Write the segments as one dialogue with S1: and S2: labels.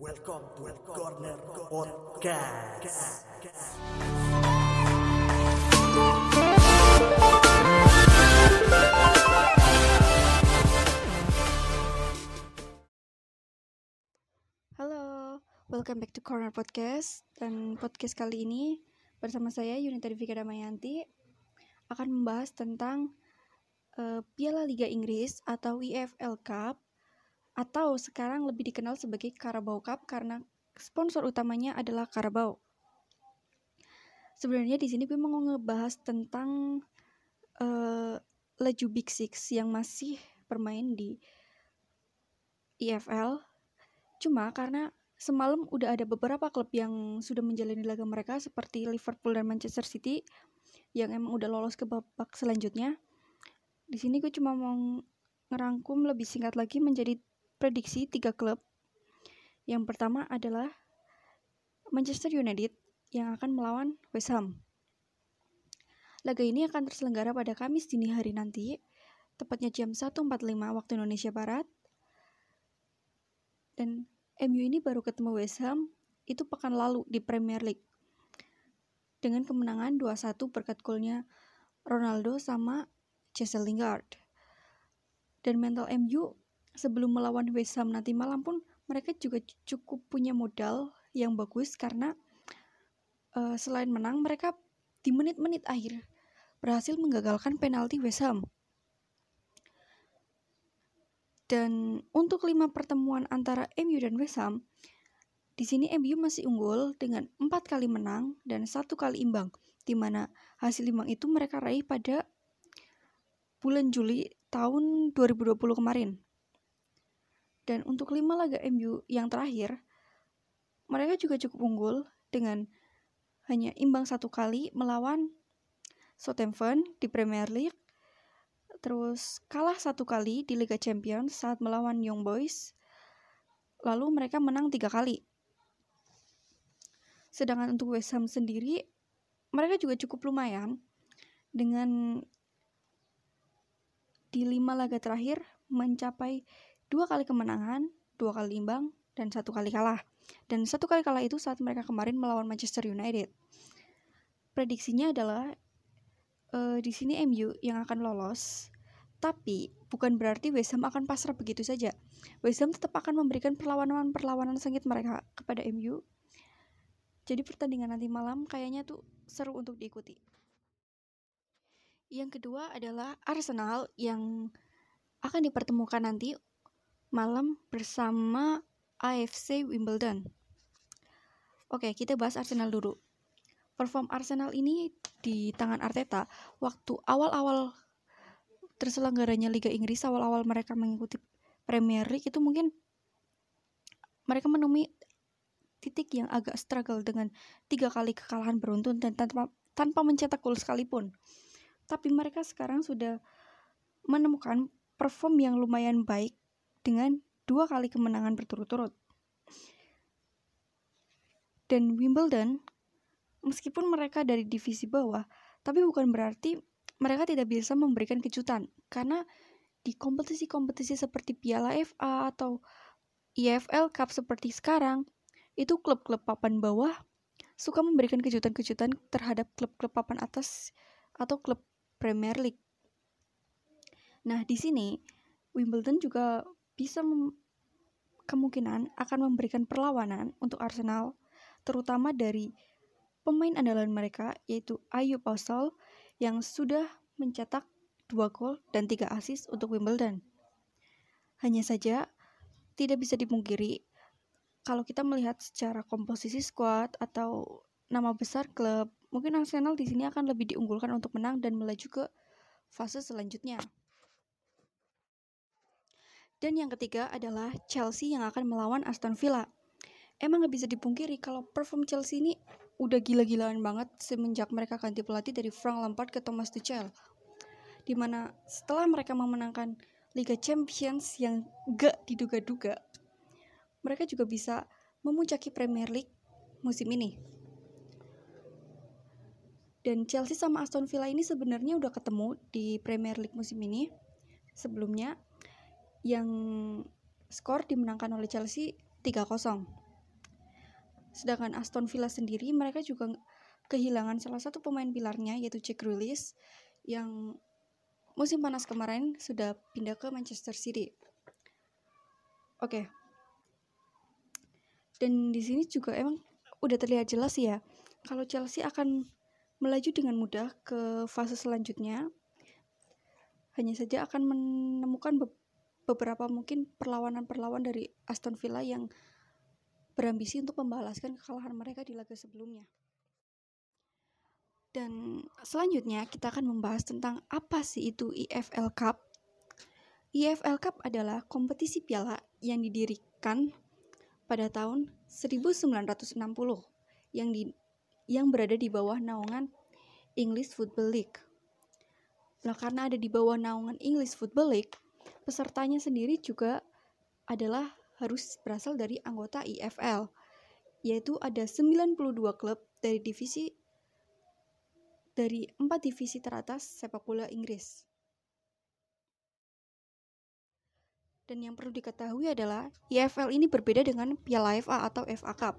S1: Welcome to Corner Podcast.
S2: Halo, welcome back to Corner Podcast Dan podcast kali ini bersama saya Yunita Divika Damayanti akan membahas tentang eh, Piala Liga Inggris atau EFL Cup atau sekarang lebih dikenal sebagai Carabao Cup karena sponsor utamanya adalah Carabao. Sebenarnya di sini gue mau ngebahas tentang eh, Laju Big Six yang masih bermain di EFL Cuma karena semalam udah ada beberapa klub yang sudah menjalani laga mereka seperti Liverpool dan Manchester City yang emang udah lolos ke babak selanjutnya. Di sini gue cuma mau ngerangkum lebih singkat lagi menjadi prediksi tiga klub. Yang pertama adalah Manchester United yang akan melawan West Ham. Laga ini akan terselenggara pada Kamis dini hari nanti, tepatnya jam 1.45 waktu Indonesia Barat. Dan MU ini baru ketemu West Ham itu pekan lalu di Premier League. Dengan kemenangan 2-1 berkat golnya Ronaldo sama Jesse Lingard. Dan mental MU sebelum melawan West Ham nanti malam pun mereka juga cukup punya modal yang bagus karena uh, selain menang mereka di menit-menit akhir berhasil menggagalkan penalti West Ham. Dan untuk lima pertemuan antara MU dan West Ham, di sini MU masih unggul dengan empat kali menang dan satu kali imbang, di mana hasil imbang itu mereka raih pada bulan Juli tahun 2020 kemarin. Dan untuk lima laga MU yang terakhir, mereka juga cukup unggul dengan hanya imbang satu kali melawan Southampton di Premier League terus kalah satu kali di Liga Champions saat melawan Young Boys. Lalu mereka menang tiga kali. Sedangkan untuk West Ham sendiri, mereka juga cukup lumayan dengan di lima laga terakhir mencapai dua kali kemenangan, dua kali imbang, dan satu kali kalah. Dan satu kali kalah itu saat mereka kemarin melawan Manchester United. Prediksinya adalah uh, di sini MU yang akan lolos. Tapi bukan berarti West Ham akan pasrah begitu saja. West Ham tetap akan memberikan perlawanan-perlawanan sengit mereka kepada MU. Jadi pertandingan nanti malam kayaknya tuh seru untuk diikuti. Yang kedua adalah Arsenal yang akan dipertemukan nanti malam bersama AFC Wimbledon. Oke, kita bahas Arsenal dulu perform Arsenal ini di tangan Arteta waktu awal-awal terselenggaranya Liga Inggris awal-awal mereka mengikuti Premier League itu mungkin mereka menemui titik yang agak struggle dengan tiga kali kekalahan beruntun dan tanpa tanpa mencetak gol sekalipun. Tapi mereka sekarang sudah menemukan perform yang lumayan baik dengan dua kali kemenangan berturut-turut. Dan Wimbledon meskipun mereka dari divisi bawah, tapi bukan berarti mereka tidak bisa memberikan kejutan karena di kompetisi-kompetisi seperti Piala FA atau EFL Cup seperti sekarang, itu klub-klub papan bawah suka memberikan kejutan-kejutan terhadap klub-klub papan atas atau klub Premier League. Nah, di sini Wimbledon juga bisa kemungkinan akan memberikan perlawanan untuk Arsenal, terutama dari pemain andalan mereka yaitu Ayu Ausol yang sudah mencetak dua gol dan tiga assist untuk Wimbledon. Hanya saja tidak bisa dipungkiri kalau kita melihat secara komposisi squad atau nama besar klub, mungkin Arsenal di sini akan lebih diunggulkan untuk menang dan melaju ke fase selanjutnya. Dan yang ketiga adalah Chelsea yang akan melawan Aston Villa. Emang gak bisa dipungkiri kalau perform Chelsea ini udah gila-gilaan banget semenjak mereka ganti pelatih dari Frank Lampard ke Thomas Tuchel. Di mana setelah mereka memenangkan Liga Champions yang gak diduga-duga, mereka juga bisa memuncaki Premier League musim ini. Dan Chelsea sama Aston Villa ini sebenarnya udah ketemu di Premier League musim ini. Sebelumnya yang skor dimenangkan oleh Chelsea 3-0. Sedangkan Aston Villa sendiri mereka juga kehilangan salah satu pemain pilarnya yaitu Jack Grealish yang musim panas kemarin sudah pindah ke Manchester City. Oke. Okay. Dan di sini juga emang udah terlihat jelas ya kalau Chelsea akan melaju dengan mudah ke fase selanjutnya. Hanya saja akan menemukan beberapa mungkin perlawanan-perlawan dari Aston Villa yang berambisi untuk membalaskan kekalahan mereka di laga sebelumnya. Dan selanjutnya kita akan membahas tentang apa sih itu EFL Cup. EFL Cup adalah kompetisi piala yang didirikan pada tahun 1960 yang di yang berada di bawah naungan English Football League. Nah, karena ada di bawah naungan English Football League, pesertanya sendiri juga adalah harus berasal dari anggota EFL, yaitu ada 92 klub dari divisi dari empat divisi teratas sepak bola Inggris. Dan yang perlu diketahui adalah EFL ini berbeda dengan Piala FA atau FA Cup,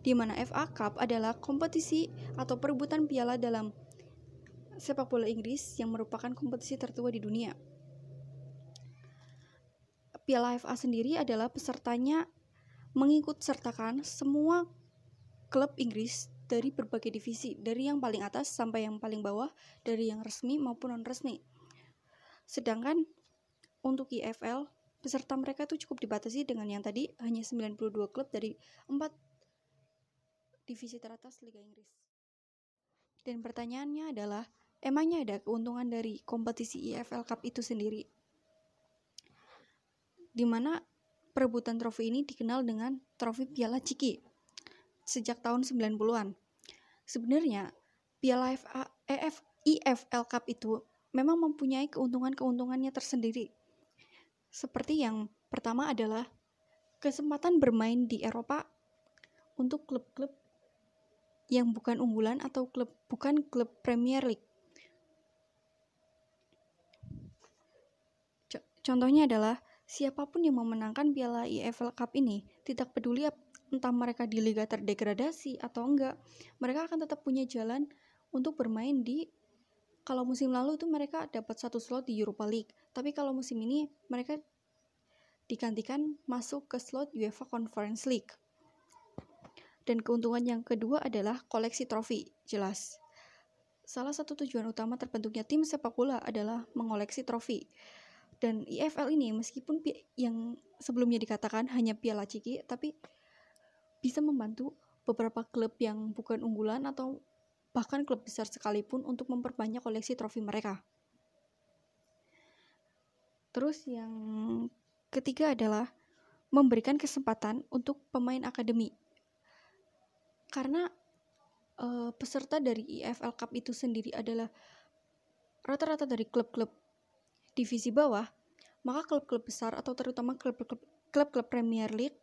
S2: di mana FA Cup adalah kompetisi atau perebutan piala dalam sepak bola Inggris yang merupakan kompetisi tertua di dunia. Piala FA sendiri adalah pesertanya mengikut sertakan semua klub Inggris dari berbagai divisi, dari yang paling atas sampai yang paling bawah, dari yang resmi maupun non-resmi. Sedangkan untuk IFL peserta mereka itu cukup dibatasi dengan yang tadi hanya 92 klub dari 4 divisi teratas Liga Inggris. Dan pertanyaannya adalah, emangnya ada keuntungan dari kompetisi EFL Cup itu sendiri? Di mana perebutan trofi ini dikenal dengan trofi Piala Ciki sejak tahun 90-an. Sebenarnya Piala EF, EFL Cup itu memang mempunyai keuntungan-keuntungannya tersendiri seperti yang pertama adalah kesempatan bermain di Eropa untuk klub-klub yang bukan unggulan atau klub bukan klub Premier League. Contohnya adalah siapa pun yang memenangkan Piala EFL Cup ini tidak peduli entah mereka di liga terdegradasi atau enggak, mereka akan tetap punya jalan untuk bermain di kalau musim lalu itu mereka dapat satu slot di Europa League, tapi kalau musim ini mereka digantikan masuk ke slot UEFA Conference League. Dan keuntungan yang kedua adalah koleksi trofi, jelas. Salah satu tujuan utama terbentuknya tim sepak bola adalah mengoleksi trofi. Dan EFL ini meskipun yang sebelumnya dikatakan hanya piala ciki, tapi bisa membantu beberapa klub yang bukan unggulan atau bahkan klub besar sekalipun untuk memperbanyak koleksi trofi mereka. Terus yang ketiga adalah memberikan kesempatan untuk pemain akademi. Karena uh, peserta dari EFL Cup itu sendiri adalah rata-rata dari klub-klub divisi bawah, maka klub-klub besar atau terutama klub-klub Premier League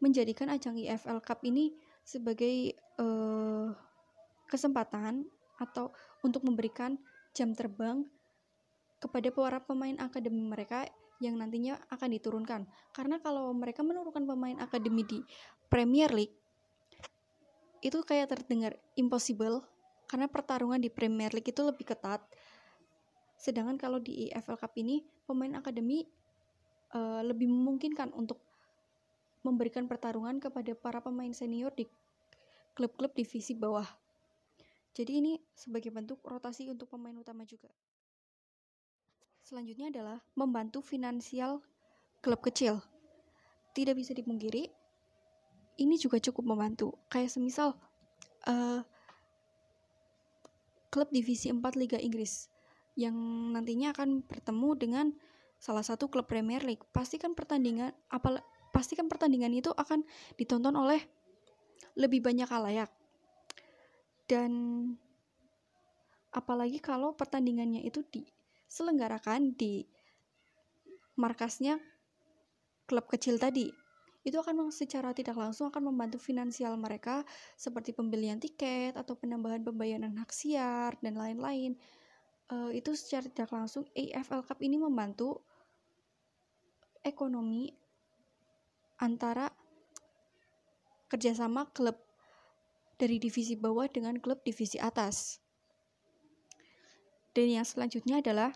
S2: menjadikan ajang EFL Cup ini sebagai uh, kesempatan atau untuk memberikan jam terbang kepada para pemain akademi mereka yang nantinya akan diturunkan. Karena kalau mereka menurunkan pemain akademi di Premier League itu kayak terdengar impossible karena pertarungan di Premier League itu lebih ketat. Sedangkan kalau di EFL Cup ini pemain akademi uh, lebih memungkinkan untuk memberikan pertarungan kepada para pemain senior di klub-klub divisi bawah. Jadi ini sebagai bentuk rotasi untuk pemain utama juga. Selanjutnya adalah membantu finansial klub kecil. Tidak bisa dipungkiri, ini juga cukup membantu. Kayak semisal uh, klub divisi 4 Liga Inggris yang nantinya akan bertemu dengan salah satu klub Premier League. Pastikan pertandingan apa pastikan pertandingan itu akan ditonton oleh lebih banyak halayak dan apalagi kalau pertandingannya itu diselenggarakan di markasnya klub kecil tadi itu akan secara tidak langsung akan membantu finansial mereka seperti pembelian tiket atau penambahan pembayaran hak siar dan lain-lain uh, itu secara tidak langsung AFL Cup ini membantu ekonomi antara kerjasama klub dari divisi bawah dengan klub divisi atas. Dan yang selanjutnya adalah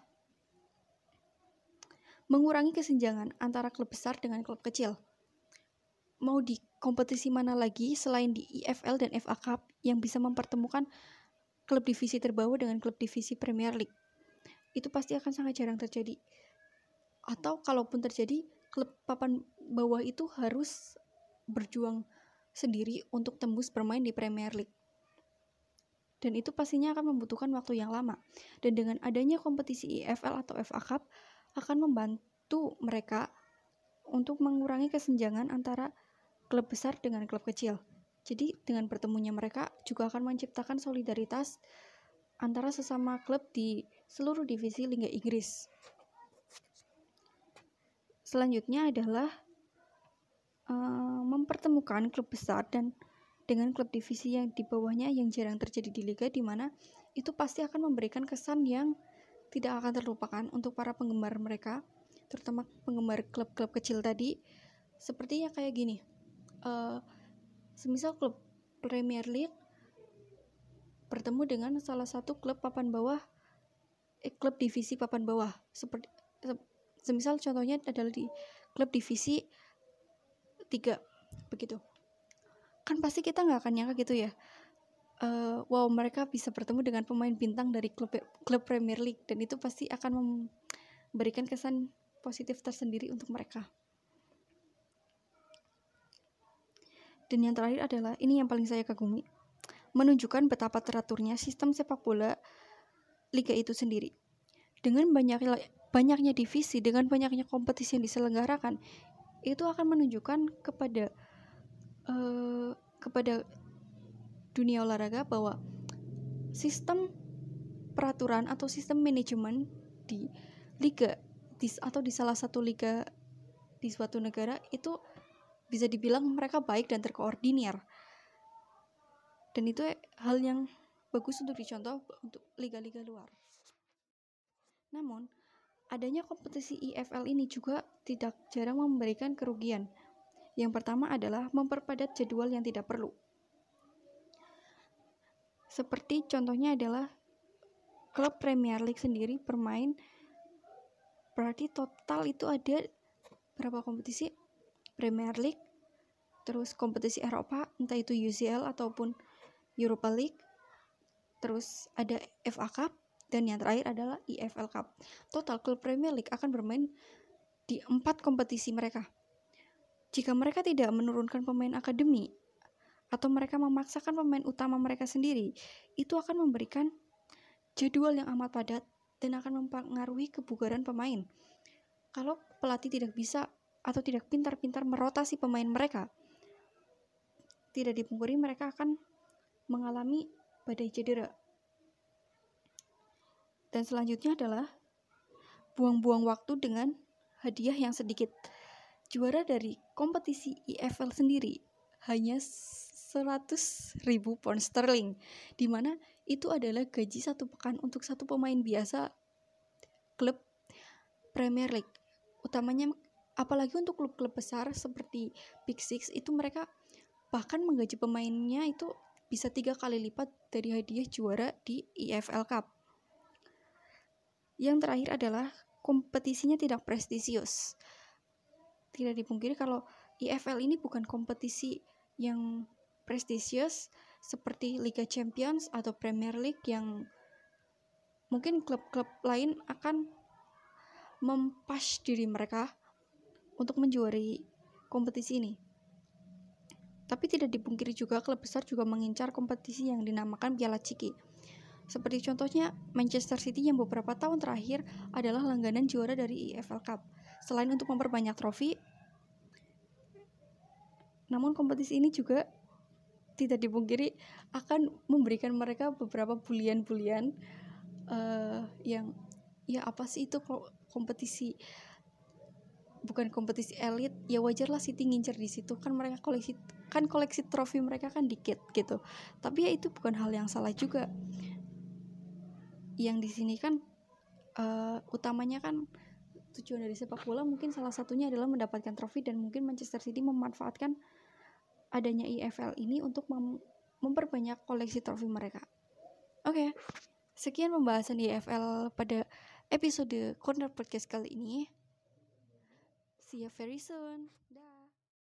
S2: mengurangi kesenjangan antara klub besar dengan klub kecil. Mau di kompetisi mana lagi selain di IFL dan FA Cup yang bisa mempertemukan klub divisi terbawah dengan klub divisi Premier League? Itu pasti akan sangat jarang terjadi. Atau kalaupun terjadi, klub papan bawah itu harus berjuang sendiri untuk tembus bermain di Premier League. Dan itu pastinya akan membutuhkan waktu yang lama. Dan dengan adanya kompetisi IFL atau FA Cup, akan membantu mereka untuk mengurangi kesenjangan antara klub besar dengan klub kecil. Jadi dengan bertemunya mereka juga akan menciptakan solidaritas antara sesama klub di seluruh divisi Liga Inggris. Selanjutnya adalah uh, mempertemukan klub besar dan dengan klub divisi yang di bawahnya yang jarang terjadi di liga di mana itu pasti akan memberikan kesan yang tidak akan terlupakan untuk para penggemar mereka, terutama penggemar klub-klub kecil tadi. Sepertinya kayak gini, uh, semisal klub Premier League bertemu dengan salah satu klub papan bawah, eh, klub divisi papan bawah, seperti semisal contohnya adalah di klub divisi 3 begitu kan pasti kita nggak akan nyangka gitu ya uh, wow mereka bisa bertemu dengan pemain bintang dari klub klub Premier League dan itu pasti akan memberikan kesan positif tersendiri untuk mereka. Dan yang terakhir adalah ini yang paling saya kagumi, menunjukkan betapa teraturnya sistem sepak bola liga itu sendiri. Dengan banyak banyaknya divisi, dengan banyaknya kompetisi yang diselenggarakan, itu akan menunjukkan kepada uh, kepada dunia olahraga bahwa sistem peraturan atau sistem manajemen di liga di, atau di salah satu liga di suatu negara itu bisa dibilang mereka baik dan terkoordinir. Dan itu hal yang bagus untuk dicontoh untuk liga-liga luar. Namun adanya kompetisi IFL ini juga tidak jarang memberikan kerugian. Yang pertama adalah memperpadat jadwal yang tidak perlu. Seperti contohnya adalah klub Premier League sendiri bermain berarti total itu ada berapa kompetisi? Premier League, terus kompetisi Eropa, entah itu UCL ataupun Europa League, terus ada FA Cup, dan yang terakhir adalah EFL Cup. Total klub Premier League akan bermain di empat kompetisi mereka. Jika mereka tidak menurunkan pemain akademi atau mereka memaksakan pemain utama mereka sendiri, itu akan memberikan jadwal yang amat padat dan akan mempengaruhi kebugaran pemain. Kalau pelatih tidak bisa atau tidak pintar-pintar merotasi pemain mereka, tidak dipungkiri mereka akan mengalami badai cedera. Dan selanjutnya adalah buang-buang waktu dengan hadiah yang sedikit. Juara dari kompetisi IFL sendiri hanya 100 ribu pound sterling di mana itu adalah gaji satu pekan untuk satu pemain biasa klub Premier League utamanya apalagi untuk klub-klub besar seperti Big Six itu mereka bahkan menggaji pemainnya itu bisa tiga kali lipat dari hadiah juara di EFL Cup. Yang terakhir adalah kompetisinya tidak prestisius. Tidak dipungkiri kalau EFL ini bukan kompetisi yang prestisius seperti Liga Champions atau Premier League yang mungkin klub-klub lain akan mempas diri mereka untuk menjuari kompetisi ini. Tapi tidak dipungkiri juga klub besar juga mengincar kompetisi yang dinamakan Piala Ciki. Seperti contohnya Manchester City yang beberapa tahun terakhir adalah langganan juara dari EFL Cup. Selain untuk memperbanyak trofi, namun kompetisi ini juga tidak dipungkiri akan memberikan mereka beberapa bulian-bulian uh, yang ya apa sih itu kompetisi bukan kompetisi elit ya wajarlah City ngincer di situ kan mereka koleksi kan koleksi trofi mereka kan dikit gitu tapi ya itu bukan hal yang salah juga yang di sini kan uh, utamanya kan tujuan dari sepak bola mungkin salah satunya adalah mendapatkan trofi dan mungkin Manchester City memanfaatkan adanya IFL ini untuk mem memperbanyak koleksi trofi mereka. Oke, okay, sekian pembahasan IFL pada episode Corner Podcast kali ini. See you very soon. Dah.